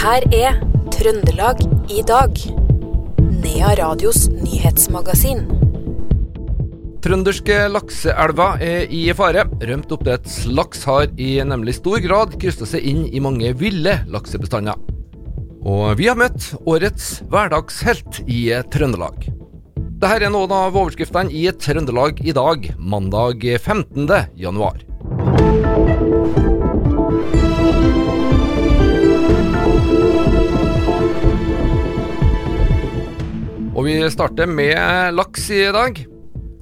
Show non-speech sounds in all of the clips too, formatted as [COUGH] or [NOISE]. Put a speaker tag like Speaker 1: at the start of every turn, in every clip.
Speaker 1: her er Trøndelag i dag. Nea Radios nyhetsmagasin.
Speaker 2: Trønderske lakseelver er i fare. Rømt oppdrettslaks har i nemlig stor grad krysta seg inn i mange ville laksebestander. Og vi har møtt årets hverdagshelt i Trøndelag. Dette er noen av overskriftene i Trøndelag i dag, mandag 15. januar. Og vi starter med laks i dag.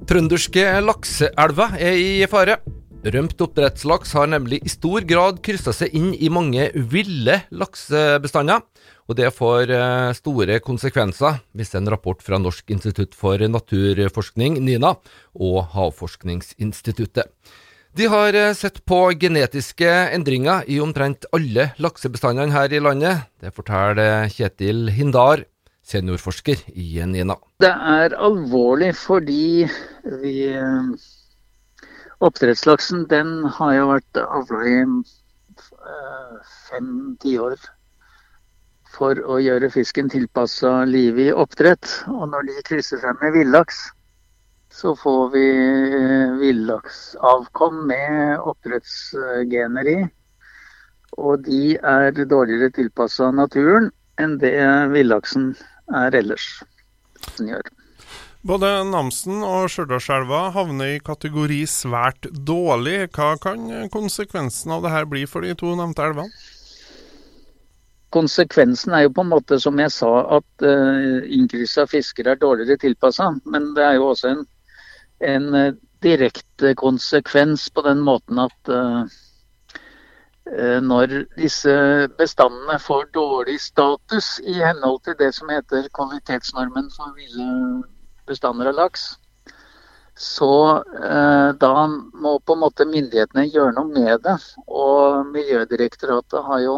Speaker 2: Trønderske lakseelva er i fare. Rømt oppdrettslaks har nemlig i stor grad kryssa seg inn i mange ville laksebestander. Og det får eh, store konsekvenser, viser en rapport fra Norsk institutt for naturforskning, NINA, og Havforskningsinstituttet. De har eh, sett på genetiske endringer i omtrent alle laksebestandene her i landet. Det forteller Kjetil Hindar, seniorforsker i NINA.
Speaker 3: Det er alvorlig fordi vi eh, Oppdrettslaksen den har jo vært avla i eh, fem tiår for å gjøre fisken tilpassa livet i oppdrett. Og når de krysser seg med villaks, så får vi eh, villaksavkom med oppdrettsgener i. Og de er dårligere tilpassa naturen enn det villaksen er ellers. Den gjør.
Speaker 4: Både Namsen og Stjørdalselva havner i kategori svært dårlig. Hva kan konsekvensen av dette bli for de to nevnte elvene?
Speaker 3: Konsekvensen er jo på en måte, som jeg sa, at uh, innkryssa fiskere er dårligere tilpassa. Men det er jo også en, en uh, direkte konsekvens på den måten at uh, når disse bestandene får dårlig status i henhold til det som heter kvalitetsnormen for ville bestander av laks, så eh, da må på en måte myndighetene gjøre noe med det. Og Miljødirektoratet har jo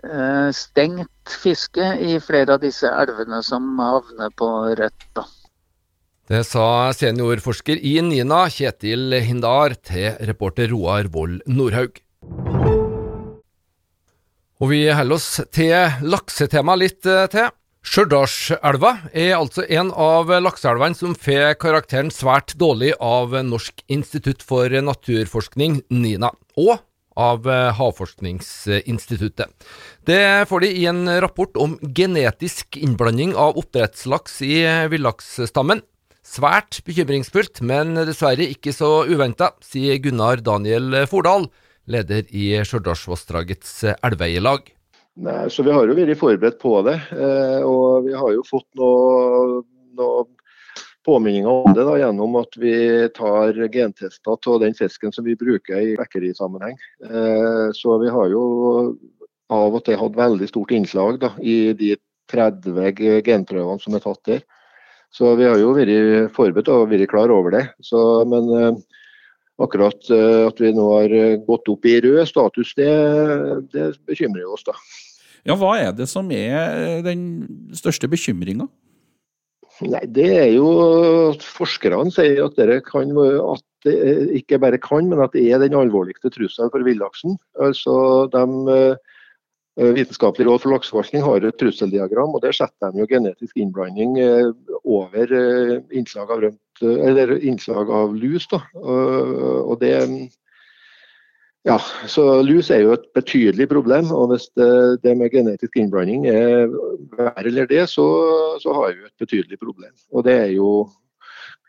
Speaker 3: eh, stengt fiske i flere av disse elvene som havner på rødt.
Speaker 2: Det sa seniorforsker i NINA, Kjetil Hindar, til reporter Roar Vold Nordhaug. Og vi holder oss til laksetema litt eh, til. Stjørdalselva er altså en av lakseelvene som får karakteren svært dårlig av Norsk institutt for naturforskning, NINA, og av Havforskningsinstituttet. Det får de i en rapport om genetisk innblanding av oppdrettslaks i villaksstammen. Svært bekymringsfullt, men dessverre ikke så uventa, sier Gunnar Daniel Fordal, leder i Stjørdalsvassdragets elveeierlag.
Speaker 5: Så Vi har jo vært forberedt på det. Eh, og vi har jo fått noe, noe påminninger om det da, gjennom at vi tar gentester av den fisken som vi bruker i vekkerisammenheng. Eh, så vi har jo av og til hatt veldig stort innslag da, i de 30 genprøvene som er tatt der. Så vi har jo vært forberedt og vært klar over det. Så, men eh, akkurat at vi nå har gått opp i rød status, det, det bekymrer oss. da.
Speaker 6: Ja, Hva er det som er den største bekymringa?
Speaker 5: Nei, Det er jo at forskerne sier at, kan, at det ikke bare kan, men at det er den alvorligste trusselen for villaksen. Altså, de Vitenskapelig råd for lakseforvaltning har et trusseldiagram, og der setter de jo genetisk innblanding over innslag av, rømt, innslag av lus. Da. Og det, ja, så Lus er jo et betydelig problem. og Hvis det, det med genetisk innblanding er verre eller det, så, så, har vi et betydelig problem. Og Det er jo,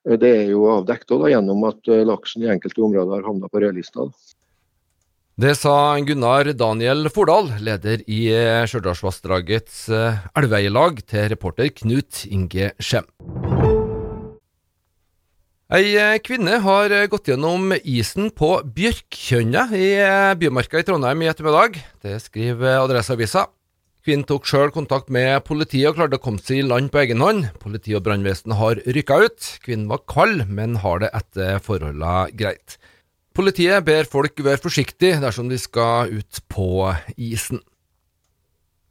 Speaker 5: det er jo avdekket gjennom at laksen i enkelte områder har havna på rødlista.
Speaker 2: Det sa Gunnar Daniel Fordal, leder i Stjørdalsvassdragets elveeierlag, til reporter Knut Inge Skjem. Ei kvinne har gått gjennom isen på Bjørkkjønna i Bymarka i Trondheim i ettermiddag. Det skriver Adresseavisa. Kvinnen tok sjøl kontakt med politiet og klarte å komme seg i land på egen hånd. Politi og brannvesen har rykka ut. Kvinnen var kald, men har det etter forholdene greit. Politiet ber folk være forsiktige dersom de skal ut på isen.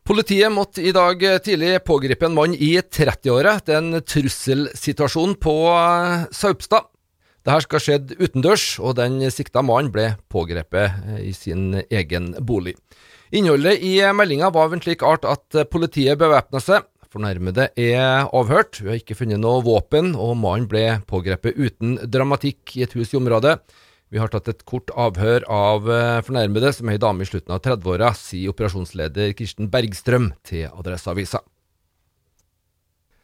Speaker 2: Politiet måtte i dag tidlig pågripe en mann i 30-åra etter en trusselsituasjon på Saupstad. Dette skal ha skjedd utendørs, og den sikta mannen ble pågrepet i sin egen bolig. Innholdet i meldinga var av en slik art at politiet bevæpna seg. Fornærmede er avhørt, vi har ikke funnet noe våpen, og mannen ble pågrepet uten dramatikk i et hus i området. Vi har tatt et kort avhør av fornærmede, som er ei dame i slutten av 30-åra, sier operasjonsleder Kirsten Bergstrøm til Adresseavisa.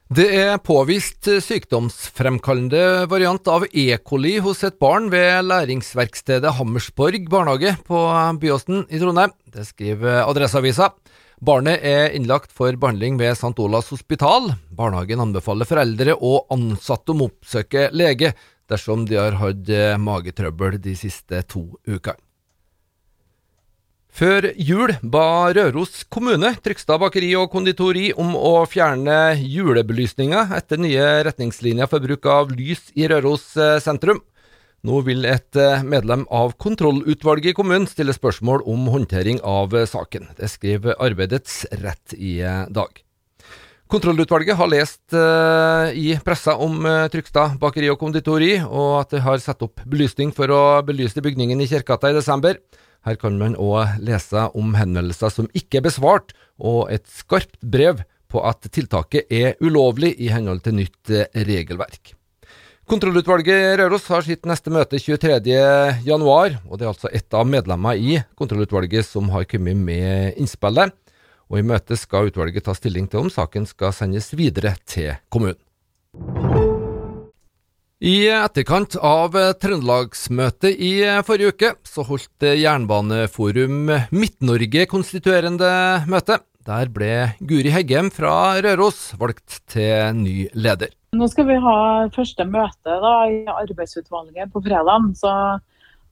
Speaker 2: Det er påvist sykdomsfremkallende variant av E. coli hos et barn ved læringsverkstedet Hammersborg barnehage på Byåsen i Trondheim. Det skriver Adresseavisa. Barnet er innlagt for behandling ved St. Olavs hospital. Barnehagen anbefaler foreldre og ansatte om å oppsøke lege dersom de har hatt magetrøbbel de siste to ukene. Før jul ba Røros kommune Trygstad bakeri og konditori om å fjerne julebelysninga etter nye retningslinjer for bruk av lys i Røros sentrum. Nå vil et medlem av kontrollutvalget i kommunen stille spørsmål om håndtering av saken. Det skriver Arbeidets Rett i dag. Kontrollutvalget har lest uh, i pressa om uh, Trygstad bakeri og konditori, og at det har satt opp belysning for å belyse bygningen i Kjerkata i desember. Her kan man òg lese om henvendelser som ikke er besvart, og et skarpt brev på at tiltaket er ulovlig i henhold til nytt regelverk. Kontrollutvalget Røros har sitt neste møte 23.1, og det er altså ett av medlemmene i kontrollutvalget som har kommet med innspillet. Og I møtet skal utvalget ta stilling til om saken skal sendes videre til kommunen. I etterkant av Trøndelagsmøtet i forrige uke, så holdt Jernbaneforum Midt-Norge konstituerende møte. Der ble Guri Heggem fra Røros valgt til ny leder.
Speaker 7: Nå skal vi ha første møte da, i arbeidsutvalget på fredag, så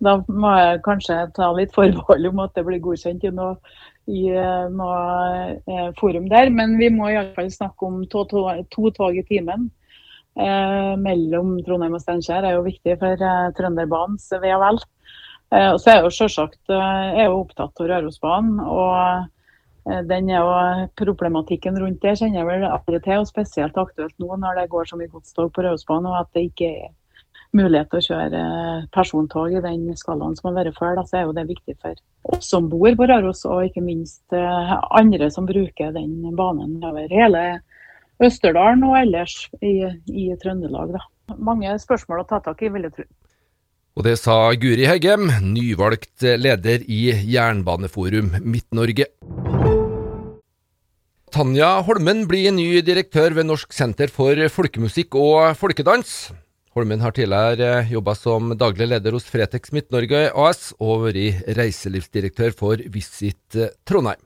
Speaker 7: da må jeg kanskje ta litt forbehold om at det blir godkjent i noe, i noe forum der. Men vi må iallfall snakke om to, to, to tog i timen eh, mellom Trondheim og Steinkjer er jo viktig for eh, Trønderbanens ve og vel. Eh, så er jo selvsagt er jo opptatt av Rørosbanen. og den er jo Problematikken rundt det kjenner jeg vel aldri til, og spesielt aktuelt nå når det går så mye godstog på Rørosbanen og at det ikke er mulighet til å kjøre persontog i den skalaen som har vært før. Da, så er jo det viktig for oss som bor på Røros, og ikke minst andre som bruker den banen over hele Østerdalen og ellers i, i Trøndelag. Da. Mange spørsmål å ta tak i, vil jeg tro.
Speaker 2: Og det sa Guri Heggem, nyvalgt leder i Jernbaneforum Midt-Norge. Tanja Holmen blir ny direktør ved Norsk senter for folkemusikk og folkedans. Holmen har tidligere jobba som daglig leder hos Fretex Midt-Norge AS og vært reiselivsdirektør for Visit Trondheim.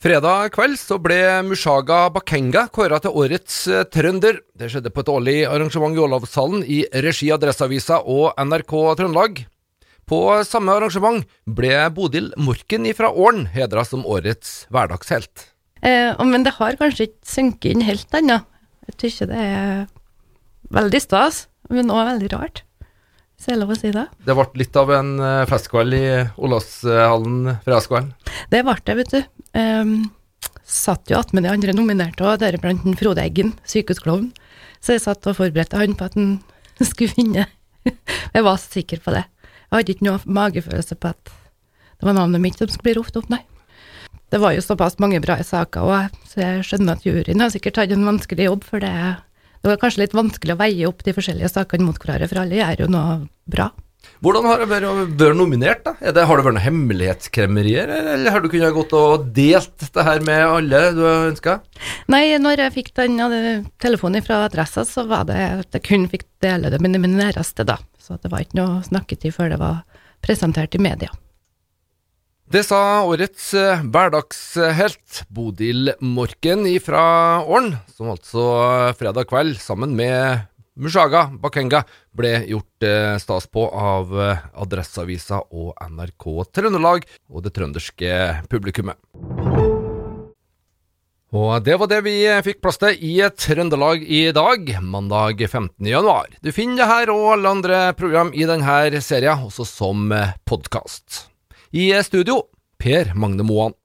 Speaker 2: Fredag kveld så ble Mushaga Bakenga kåra til årets uh, trønder. Det skjedde på et årlig arrangement i Olavshallen i regi av Adresseavisa og NRK Trøndelag. På samme arrangement ble Bodil Morken fra Åren hedra som årets hverdagshelt.
Speaker 8: Eh, men det har kanskje ikke sunket inn helt ennå. Jeg syns det er veldig stas, men òg veldig rart. Så er lov å si det.
Speaker 2: Det ble litt av en eh, festkveld i Olavshallen fredagskvelden?
Speaker 8: Det ble det, vet du. Um, satt jo attmed de andre nominerte, og deriblant Frode Eggen, sykehusklovn. Så jeg satt og forberedte han på at han [LAUGHS] skulle vinne. jeg var sikker på det. Jeg hadde ikke noe magefølelse på at det var navnet mitt som skulle bli ropt opp, nei. Det var jo såpass mange bra saker òg, så jeg skjønner at juryen har sikkert hatt en vanskelig jobb, for det det var kanskje litt vanskelig å veie opp de forskjellige sakene mot hverandre, for alle gjør jo noe bra.
Speaker 2: Hvordan har det vært nominert, da? Det, har det vært noen hemmelighetskremmerier, eller har du kunnet gått og delt det her med alle du ønska?
Speaker 8: Nei, når jeg fikk den telefonen fra adressa, så var det at jeg kun fikk dele det med mine næreste, da. Så det var ikke noe snakketid før det var presentert i media.
Speaker 2: Det sa årets eh, hverdagshelt Bodil Morken ifra Åren, som altså eh, fredag kveld sammen med Mushaga Bakenga ble gjort eh, stas på av Adresseavisa og NRK Trøndelag og det trønderske publikummet. Og det var det vi fikk plass til i Trøndelag i dag, mandag 15. januar. Du finner det her og alle andre program i denne serien også som podkast. I studio Per Magne Moan.